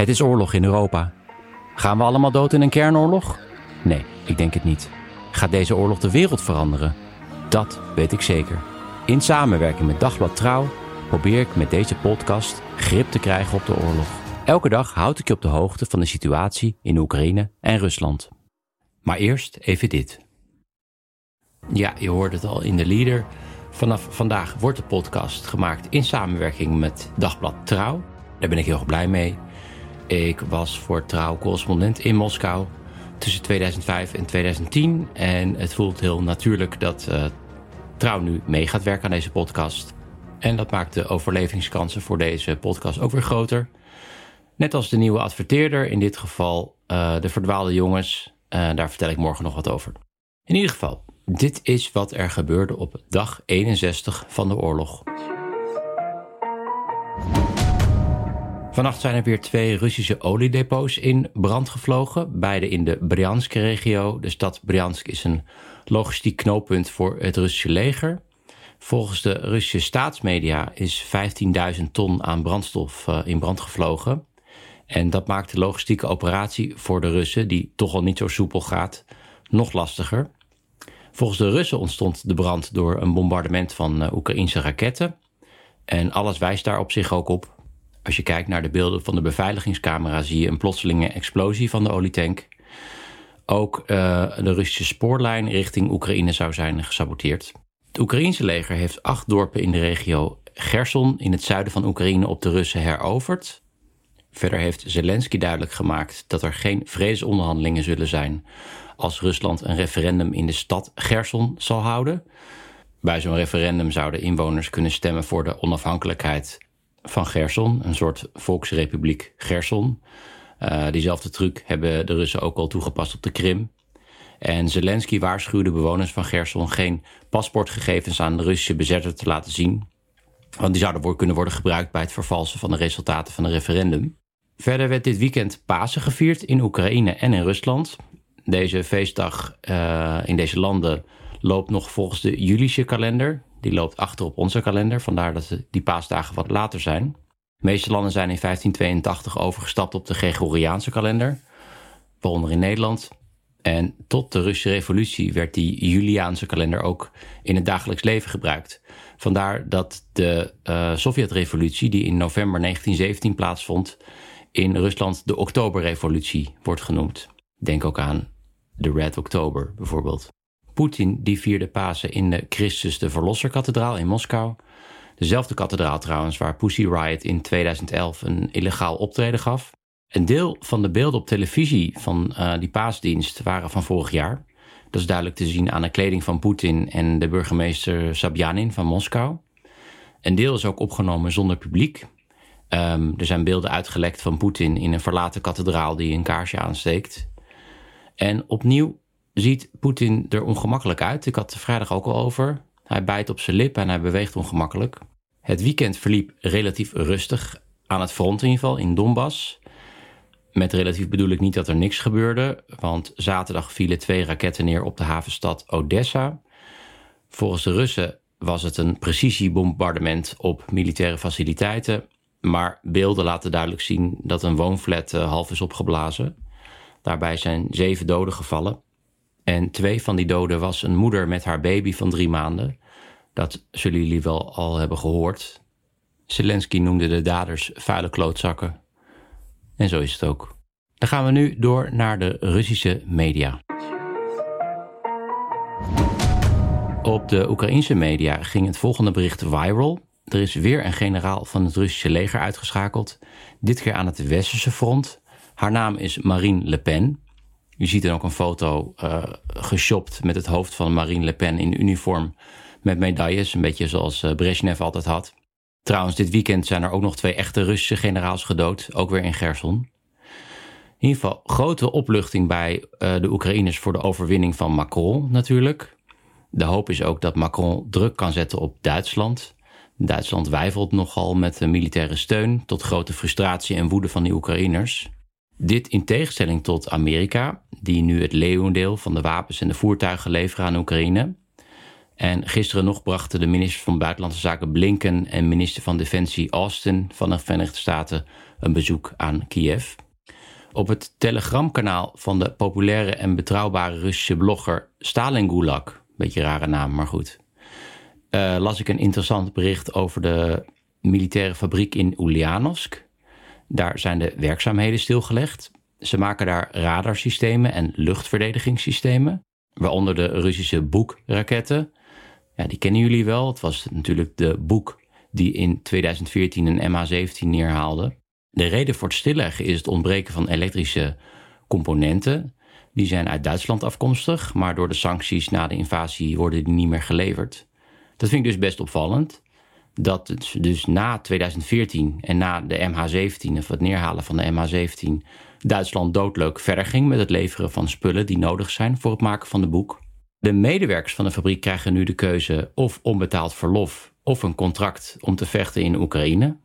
Het is oorlog in Europa. Gaan we allemaal dood in een kernoorlog? Nee, ik denk het niet. Gaat deze oorlog de wereld veranderen? Dat weet ik zeker. In samenwerking met Dagblad Trouw probeer ik met deze podcast grip te krijgen op de oorlog. Elke dag houd ik je op de hoogte van de situatie in Oekraïne en Rusland. Maar eerst even dit. Ja, je hoort het al in de leader. Vanaf vandaag wordt de podcast gemaakt in samenwerking met Dagblad Trouw. Daar ben ik heel erg blij mee. Ik was voor Trouw correspondent in Moskou tussen 2005 en 2010. En het voelt heel natuurlijk dat uh, Trouw nu mee gaat werken aan deze podcast. En dat maakt de overlevingskansen voor deze podcast ook weer groter. Net als de nieuwe adverteerder, in dit geval uh, de verdwaalde jongens. Uh, daar vertel ik morgen nog wat over. In ieder geval, dit is wat er gebeurde op dag 61 van de oorlog. Vannacht zijn er weer twee Russische oliedepots in brand gevlogen, beide in de Bryansk-regio. De stad Bryansk is een logistiek knooppunt voor het Russische leger. Volgens de Russische staatsmedia is 15.000 ton aan brandstof uh, in brand gevlogen. En dat maakt de logistieke operatie voor de Russen, die toch al niet zo soepel gaat, nog lastiger. Volgens de Russen ontstond de brand door een bombardement van uh, Oekraïnse raketten. En alles wijst daar op zich ook op. Als je kijkt naar de beelden van de beveiligingscamera, zie je een plotselinge explosie van de olietank. Ook uh, de Russische spoorlijn richting Oekraïne zou zijn gesaboteerd. Het Oekraïense leger heeft acht dorpen in de regio Gerson in het zuiden van Oekraïne op de Russen heroverd. Verder heeft Zelensky duidelijk gemaakt dat er geen vredesonderhandelingen zullen zijn als Rusland een referendum in de stad Gerson zal houden. Bij zo'n referendum zouden inwoners kunnen stemmen voor de onafhankelijkheid van Gerson, een soort volksrepubliek Gerson. Uh, diezelfde truc hebben de Russen ook al toegepast op de Krim. En Zelensky waarschuwde bewoners van Gerson geen paspoortgegevens aan de Russische bezetter te laten zien. Want die zouden kunnen worden gebruikt bij het vervalsen van de resultaten van een referendum. Verder werd dit weekend Pasen gevierd in Oekraïne en in Rusland. Deze feestdag uh, in deze landen loopt nog volgens de Julische kalender. Die loopt achter op onze kalender, vandaar dat die paasdagen wat later zijn. De meeste landen zijn in 1582 overgestapt op de Gregoriaanse kalender, waaronder in Nederland. En tot de Russische revolutie werd die Juliaanse kalender ook in het dagelijks leven gebruikt. Vandaar dat de uh, Sovjetrevolutie, die in november 1917 plaatsvond, in Rusland de Oktoberrevolutie wordt genoemd. Denk ook aan de Red October bijvoorbeeld. Poetin die vierde Pasen in de Christus de Verlosser-kathedraal in Moskou. Dezelfde kathedraal trouwens waar Pussy Riot in 2011 een illegaal optreden gaf. Een deel van de beelden op televisie van uh, die paasdienst waren van vorig jaar. Dat is duidelijk te zien aan de kleding van Poetin en de burgemeester Sabyanin van Moskou. Een deel is ook opgenomen zonder publiek. Um, er zijn beelden uitgelekt van Poetin in een verlaten kathedraal die een kaarsje aansteekt. En opnieuw ziet Poetin er ongemakkelijk uit. Ik had het vrijdag ook al over. Hij bijt op zijn lip en hij beweegt ongemakkelijk. Het weekend verliep relatief rustig aan het front in ieder geval, in Donbass. Met relatief bedoel ik niet dat er niks gebeurde, want zaterdag vielen twee raketten neer op de havenstad Odessa. Volgens de Russen was het een precisiebombardement op militaire faciliteiten, maar beelden laten duidelijk zien dat een woonflat eh, half is opgeblazen. Daarbij zijn zeven doden gevallen. En twee van die doden was een moeder met haar baby van drie maanden. Dat zullen jullie wel al hebben gehoord. Zelensky noemde de daders vuile klootzakken. En zo is het ook. Dan gaan we nu door naar de Russische media. Op de Oekraïnse media ging het volgende bericht viral. Er is weer een generaal van het Russische leger uitgeschakeld. Dit keer aan het westerse front. Haar naam is Marine Le Pen. U ziet er ook een foto uh, geshopt met het hoofd van Marine Le Pen in uniform met medailles. Een beetje zoals uh, Brezhnev altijd had. Trouwens, dit weekend zijn er ook nog twee echte Russische generaals gedood. Ook weer in Gerson. In ieder geval grote opluchting bij uh, de Oekraïners voor de overwinning van Macron natuurlijk. De hoop is ook dat Macron druk kan zetten op Duitsland. Duitsland wijfelt nogal met de militaire steun, tot grote frustratie en woede van de Oekraïners. Dit in tegenstelling tot Amerika, die nu het leeuwendeel van de wapens en de voertuigen leveren aan Oekraïne. En gisteren nog brachten de minister van Buitenlandse Zaken Blinken en minister van Defensie Austin van de Verenigde Staten een bezoek aan Kiev. Op het telegramkanaal van de populaire en betrouwbare Russische blogger Stalin Gulag, beetje rare naam, maar goed, uh, las ik een interessant bericht over de militaire fabriek in Ulyanovsk. Daar zijn de werkzaamheden stilgelegd. Ze maken daar radarsystemen en luchtverdedigingssystemen, waaronder de Russische Boek-raketten. Ja, die kennen jullie wel. Het was natuurlijk de Boek die in 2014 een MH17 neerhaalde. De reden voor het stilleggen is het ontbreken van elektrische componenten. Die zijn uit Duitsland afkomstig, maar door de sancties na de invasie worden die niet meer geleverd. Dat vind ik dus best opvallend. Dat het dus na 2014 en na de MH17, of het neerhalen van de MH17, Duitsland doodleuk verder ging met het leveren van spullen die nodig zijn voor het maken van de boek. De medewerkers van de fabriek krijgen nu de keuze of onbetaald verlof of een contract om te vechten in Oekraïne.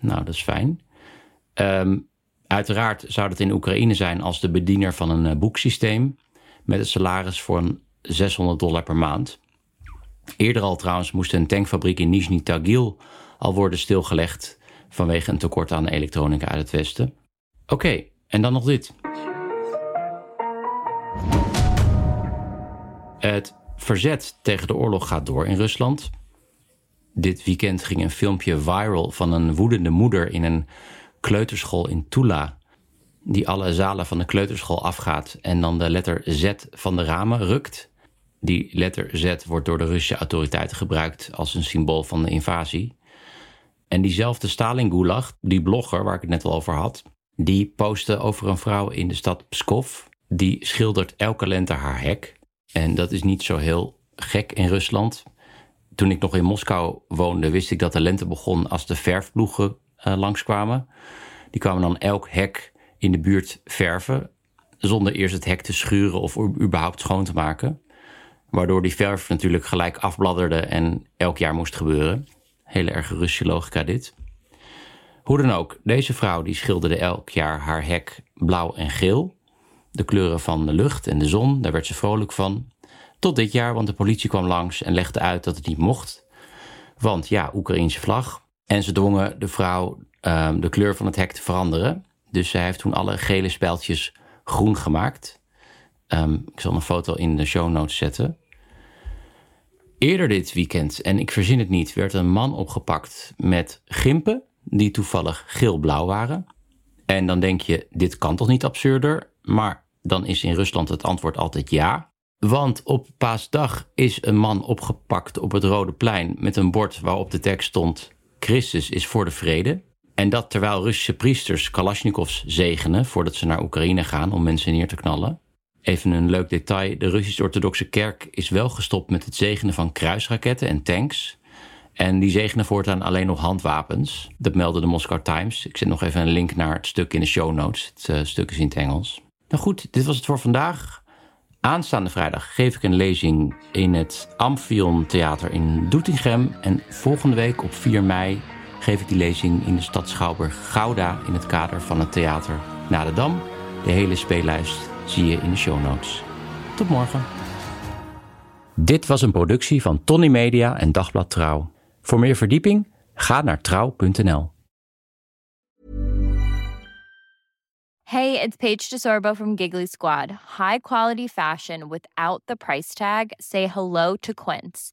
Nou, dat is fijn. Um, uiteraard zou dat in Oekraïne zijn als de bediener van een uh, boeksysteem met een salaris voor 600 dollar per maand. Eerder al trouwens moest een tankfabriek in Nizhny Tagil al worden stilgelegd vanwege een tekort aan elektronica uit het westen. Oké, en dan nog dit. Het verzet tegen de oorlog gaat door in Rusland. Dit weekend ging een filmpje viral van een woedende moeder in een kleuterschool in Tula. Die alle zalen van de kleuterschool afgaat en dan de letter Z van de ramen rukt. Die letter Z wordt door de Russische autoriteiten gebruikt als een symbool van de invasie. En diezelfde Stalin Gulag, die blogger waar ik het net al over had, die postte over een vrouw in de stad Pskov. Die schildert elke lente haar hek. En dat is niet zo heel gek in Rusland. Toen ik nog in Moskou woonde, wist ik dat de lente begon als de verfploegen uh, langskwamen. Die kwamen dan elk hek in de buurt verven, zonder eerst het hek te schuren of überhaupt schoon te maken. Waardoor die verf natuurlijk gelijk afbladderde en elk jaar moest gebeuren. Hele erg Russische logica dit. Hoe dan ook, deze vrouw die schilderde elk jaar haar hek blauw en geel. De kleuren van de lucht en de zon, daar werd ze vrolijk van. Tot dit jaar, want de politie kwam langs en legde uit dat het niet mocht. Want ja, Oekraïense vlag. En ze dwongen de vrouw um, de kleur van het hek te veranderen. Dus zij heeft toen alle gele spijltjes groen gemaakt. Um, ik zal een foto in de show notes zetten. Eerder dit weekend, en ik verzin het niet, werd een man opgepakt met gimpen die toevallig geel-blauw waren. En dan denk je, dit kan toch niet absurder? Maar dan is in Rusland het antwoord altijd ja. Want op paasdag is een man opgepakt op het Rode Plein met een bord waarop de tekst stond: Christus is voor de vrede. En dat terwijl Russische priesters Kalashnikovs zegenen voordat ze naar Oekraïne gaan om mensen neer te knallen. Even een leuk detail: de Russisch-Orthodoxe Kerk is wel gestopt met het zegenen van kruisraketten en tanks. En die zegenen voortaan alleen nog handwapens. Dat meldde de Moscow Times. Ik zet nog even een link naar het stuk in de show notes. Het uh, stuk is in het Engels. Nou goed, dit was het voor vandaag. Aanstaande vrijdag geef ik een lezing in het Amphion Theater in Doetinchem. En volgende week op 4 mei geef ik die lezing in de stad Schouwburg Gouda in het kader van het theater Na de Dam. De hele speellijst zie je in de show notes. Tot morgen. Dit was een productie van Tony Media en Dagblad Trouw. Voor meer verdieping ga naar trouw.nl. Hey, it's Paige DeSorbo from Giggly Squad. High quality fashion without the price tag. Say hello to Quince.